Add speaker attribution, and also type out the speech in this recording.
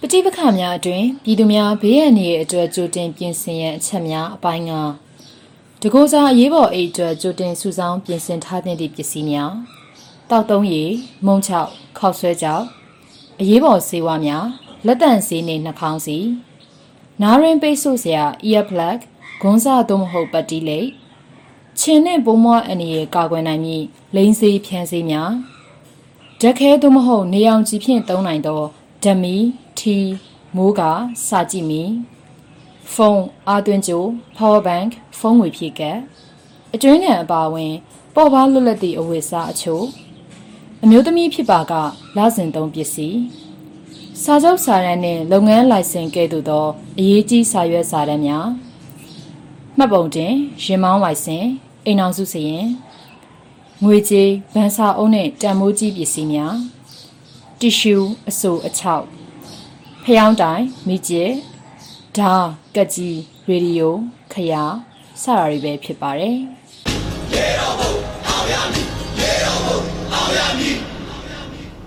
Speaker 1: ပဋိပက္ခများအတွင်ပြည်သူများဘေးအန္တရာယ်အတွက်ကြိုတင်ပြင်ဆင်ရန်အချက်များအပိုင်းကတကိုးစားအရေးပေါ်အိတ်အတွက်ကြိုတင်စုဆောင်းပြင်ဆင်ထားသင့်သည့်ပစ္စည်းများတောက်သုံးရည်မုံချောက်ခောက်ဆွဲကြောက်အရေးပေါ်ဆေးဝါးများလက်တန့်ဆေးနှင့်နှာခေါင်းစီနားရင်ပိတ်ဆို့စရာ ear plug ဂွန်းစားသို့မဟုတ်ပတ်တီးလိပ် ခြင်နှင့်ပိုးမွားအန္တရာယ်ကာကွယ်နိုင်မည့်လိန်ဆေးဖြန်းဆေးများဓာတ်ခဲသို့မဟုတ်နေအောင်ကြည့်ဖြင့်သုံးနိုင်သောဓမီထီမိုးကစာကြည့်မီဖုန်းအာသွင်းကြို power bank ဖုန်းငွေဖြည့်ကပ်အတွင်းငံအပါအဝင် ပေါ်ပါလွတ်လပ်သည့်အဝတ်အစားအချို့အမျိုးသမီးဖြစ်ပါကလစဉ်သုံးပစ္စည်းစာချုပ်စာတမ်းနှင့်လုပ်ငန်းလိုင်စင်ကဲ့သို့သောအရေးကြီးစာရွက်စာတမ်းများမှတ်ပုံတင်ရင်မောင်းလိုင်စင် အိမ်အောင်စုစရင်ငွေကြေးဗန်စာအုပ်နဲ့တန်မိုးကြီးပစ္စည်းများတီရှူအဆိုအချောက်ဖျောင်းတိုင်မိကျဲဓာကက်ကြီးရေဒီယိုခရာစတာတွေပဲဖြစ်ပါတယ်
Speaker 2: ရေတော်ဘုံအောင်ရမည်ရေတော်ဘုံအောင်ရမည်